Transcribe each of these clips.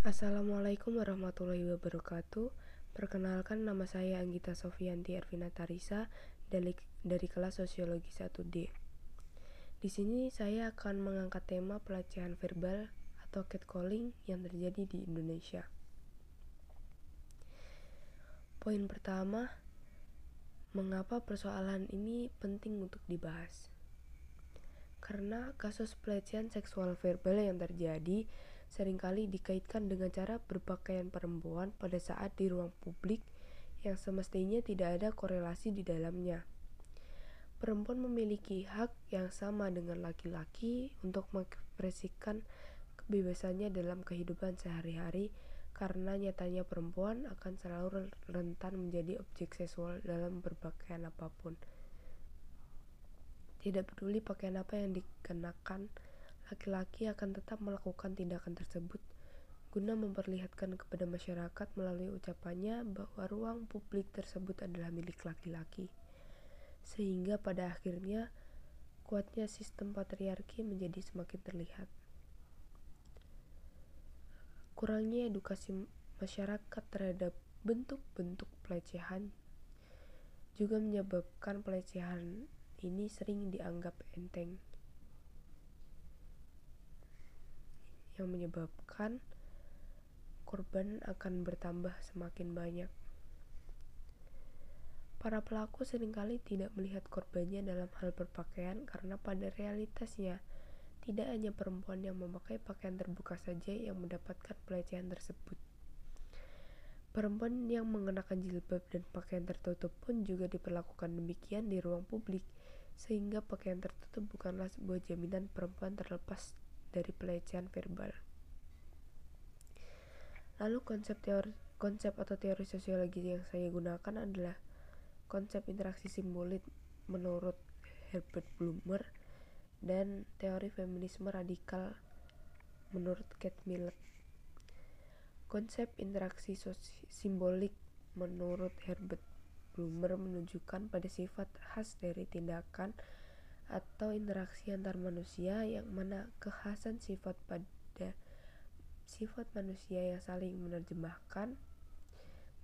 Assalamualaikum warahmatullahi wabarakatuh. Perkenalkan nama saya Anggita Sofianti Ervina Tarisa dari, dari kelas Sosiologi 1D. Di sini saya akan mengangkat tema pelecehan verbal atau catcalling yang terjadi di Indonesia. Poin pertama, mengapa persoalan ini penting untuk dibahas? Karena kasus pelecehan seksual verbal yang terjadi sering kali dikaitkan dengan cara berpakaian perempuan pada saat di ruang publik yang semestinya tidak ada korelasi di dalamnya. Perempuan memiliki hak yang sama dengan laki-laki untuk mengekspresikan kebebasannya dalam kehidupan sehari-hari karena nyatanya perempuan akan selalu rentan menjadi objek seksual dalam berpakaian apa pun. Tidak peduli pakaian apa yang dikenakan, laki-laki akan tetap melakukan tindakan tersebut guna memperlihatkan kepada masyarakat melalui ucapannya bahwa ruang publik tersebut adalah milik laki-laki. Sehingga pada akhirnya kuatnya sistem patriarki menjadi semakin terlihat. Kurangnya edukasi masyarakat terhadap bentuk-bentuk pelecehan juga menyebabkan pelecehan ini sering dianggap enteng. Yang menyebabkan korban akan bertambah semakin banyak. Para pelaku sering kali tidak melihat korbannya dalam hal berpakaian karena pada realitasnya tidak hanya perempuan yang memakai pakaian terbuka saja yang mendapatkan pelecehan tersebut. Perempuan yang mengenakan jilbab dan pakaian tertutup pun juga diperlakukan demikian di ruang publik, sehingga pakaian tertutup bukanlah sebuah jaminan perempuan terlepas dari pelecehan verbal. Lalu konsep teori konsep atau teori sosiologi yang saya gunakan adalah konsep interaksi simbolik menurut Herbert Blumer dan teori feminisme radikal menurut Kate Millett. Konsep interaksi simbolik menurut Herbert Blumer menunjukkan pada sifat khas dari tindakan atau interaksi antar manusia yang mana kekhasan sifat pada sifat manusia yang saling menerjemahkan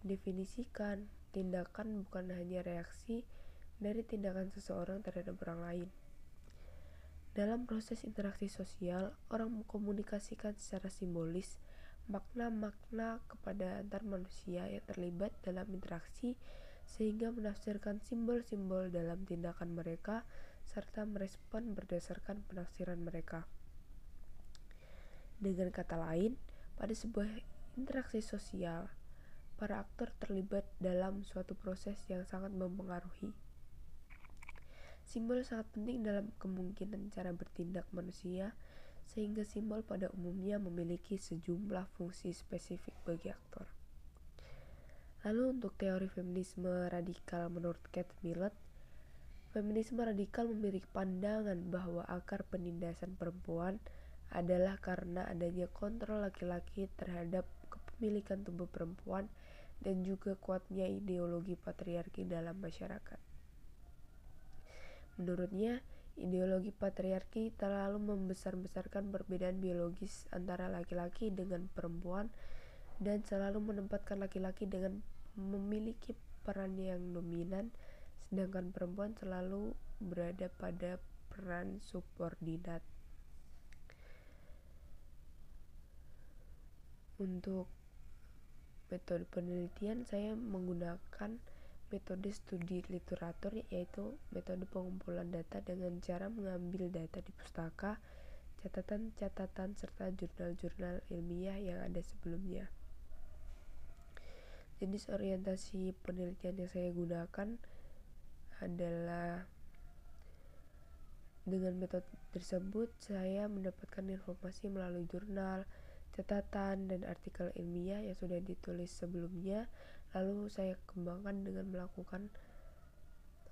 mendefinisikan tindakan bukan hanya reaksi dari tindakan seseorang terhadap orang lain. Dalam proses interaksi sosial, orang mengkomunikasikan secara simbolis makna-makna kepada antar manusia yang terlibat dalam interaksi sehingga menafsirkan simbol-simbol dalam tindakan mereka serta merespon berdasarkan penafsiran mereka. Dengan kata lain, pada sebuah interaksi sosial, para aktor terlibat dalam suatu proses yang sangat mempengaruhi. Simbol sangat penting dalam kemungkinan cara bertindak manusia, sehingga simbol pada umumnya memiliki sejumlah fungsi spesifik bagi aktor. Lalu untuk teori feminisme radikal menurut Kate Millett, Feminisme radikal memiliki pandangan bahwa akar penindasan perempuan adalah karena adanya kontrol laki-laki terhadap kepemilikan tubuh perempuan dan juga kuatnya ideologi patriarki dalam masyarakat. Menurutnya, ideologi patriarki terlalu membesar-besarkan perbedaan biologis antara laki-laki dengan perempuan dan selalu menempatkan laki-laki dengan memiliki peran yang dominan sedangkan perempuan selalu berada pada peran subordinat. Untuk metode penelitian saya menggunakan metode studi literatur yaitu metode pengumpulan data dengan cara mengambil data di pustaka, catatan-catatan serta jurnal-jurnal ilmiah yang ada sebelumnya. Jenis orientasi penelitian yang saya gunakan adalah dengan metode tersebut saya mendapatkan informasi melalui jurnal, catatan, dan artikel ilmiah yang sudah ditulis sebelumnya lalu saya kembangkan dengan melakukan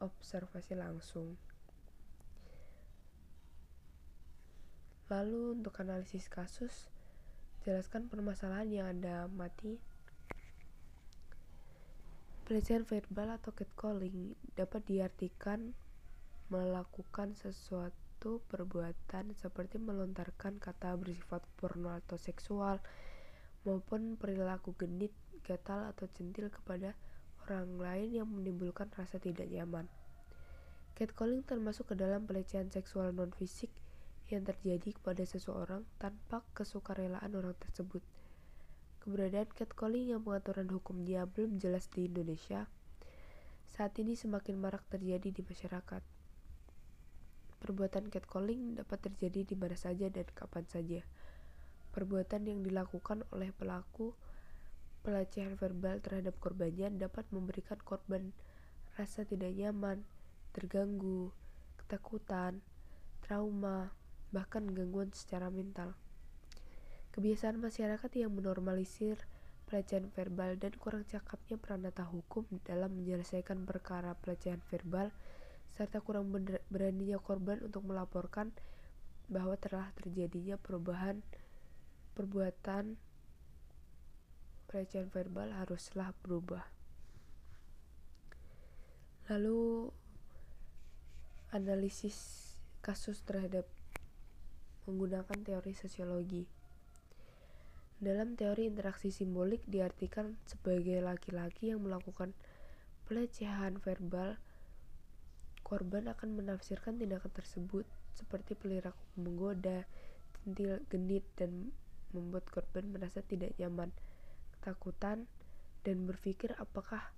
observasi langsung. Lalu untuk analisis kasus, jelaskan permasalahan yang Anda mati Pelecehan verbal atau catcalling dapat diartikan melakukan sesuatu perbuatan seperti melontarkan kata bersifat porno atau seksual, maupun perilaku genit, gatal, atau centil kepada orang lain yang menimbulkan rasa tidak nyaman. Catcalling termasuk ke dalam pelecehan seksual non-fisik yang terjadi kepada seseorang tanpa kesukarelaan orang tersebut. Keberadaan catcalling yang pengaturan hukumnya belum jelas di Indonesia saat ini semakin marak terjadi di masyarakat. Perbuatan catcalling dapat terjadi di mana saja dan kapan saja. Perbuatan yang dilakukan oleh pelaku pelecehan verbal terhadap korbannya dapat memberikan korban rasa tidak nyaman, terganggu, ketakutan, trauma, bahkan gangguan secara mental. Kebiasaan masyarakat yang menormalisir pelecehan verbal dan kurang cakapnya peranata hukum dalam menyelesaikan perkara pelecehan verbal serta kurang beraninya korban untuk melaporkan bahwa telah terjadinya perubahan perbuatan pelecehan verbal haruslah berubah. Lalu analisis kasus terhadap menggunakan teori sosiologi. Dalam teori interaksi simbolik diartikan sebagai laki-laki yang melakukan pelecehan verbal, korban akan menafsirkan tindakan tersebut seperti perilaku menggoda, centil, genit, dan membuat korban merasa tidak nyaman, ketakutan, dan berpikir apakah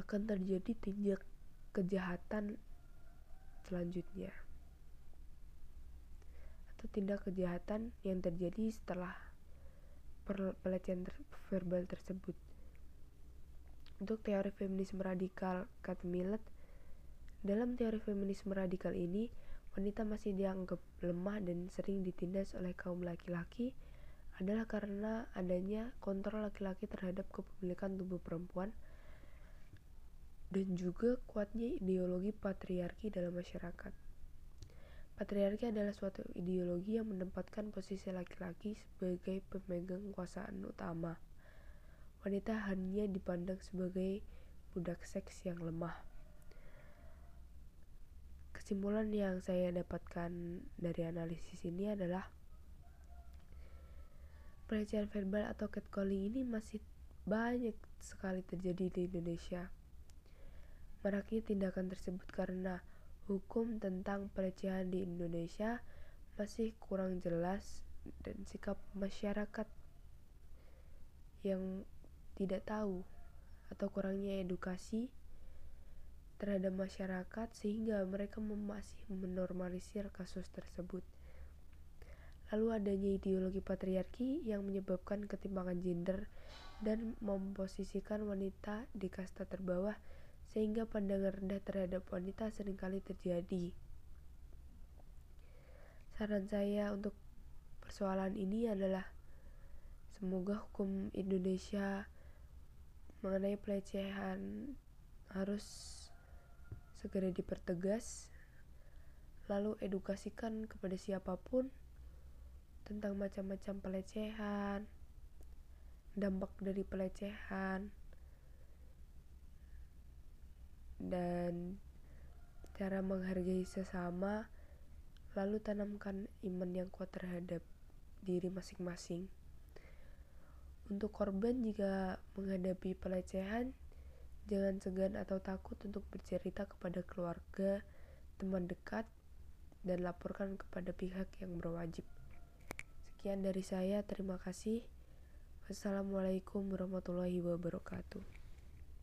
akan terjadi tindak kejahatan selanjutnya atau tindak kejahatan yang terjadi setelah pelecehan ter verbal tersebut. Untuk teori feminisme radikal kata Millet, dalam teori feminisme radikal ini, wanita masih dianggap lemah dan sering ditindas oleh kaum laki-laki adalah karena adanya kontrol laki-laki terhadap kepemilikan tubuh perempuan dan juga kuatnya ideologi patriarki dalam masyarakat. Patriarki adalah suatu ideologi yang menempatkan posisi laki-laki sebagai pemegang kekuasaan utama. Wanita hanya dipandang sebagai budak seks yang lemah. Kesimpulan yang saya dapatkan dari analisis ini adalah pelecehan verbal atau catcalling ini masih banyak sekali terjadi di Indonesia Maraknya tindakan tersebut karena hukum tentang pelecehan di Indonesia masih kurang jelas dan sikap masyarakat yang tidak tahu atau kurangnya edukasi terhadap masyarakat sehingga mereka masih menormalisir kasus tersebut. Lalu adanya ideologi patriarki yang menyebabkan ketimpangan gender dan memposisikan wanita di kasta terbawah sehingga pandangan rendah terhadap wanita sering kali terjadi. Saran saya untuk persoalan ini adalah semoga hukum Indonesia mengenai pelecehan harus segera dipertegas lalu edukasikan kepada siapa pun tentang macam-macam pelecehan dampak dari pelecehan dan cara menghargai sesama lalu tanamkan iman yang kuat terhadap diri masing-masing. Untuk korban jika menghadapi pelecehan jangan segan atau takut untuk bercerita kepada keluarga teman dekat dan laporkan kepada pihak yang berwajib. Sekian dari saya terima kasih. Wassalamualaikum warahmatullahi wabarakatuh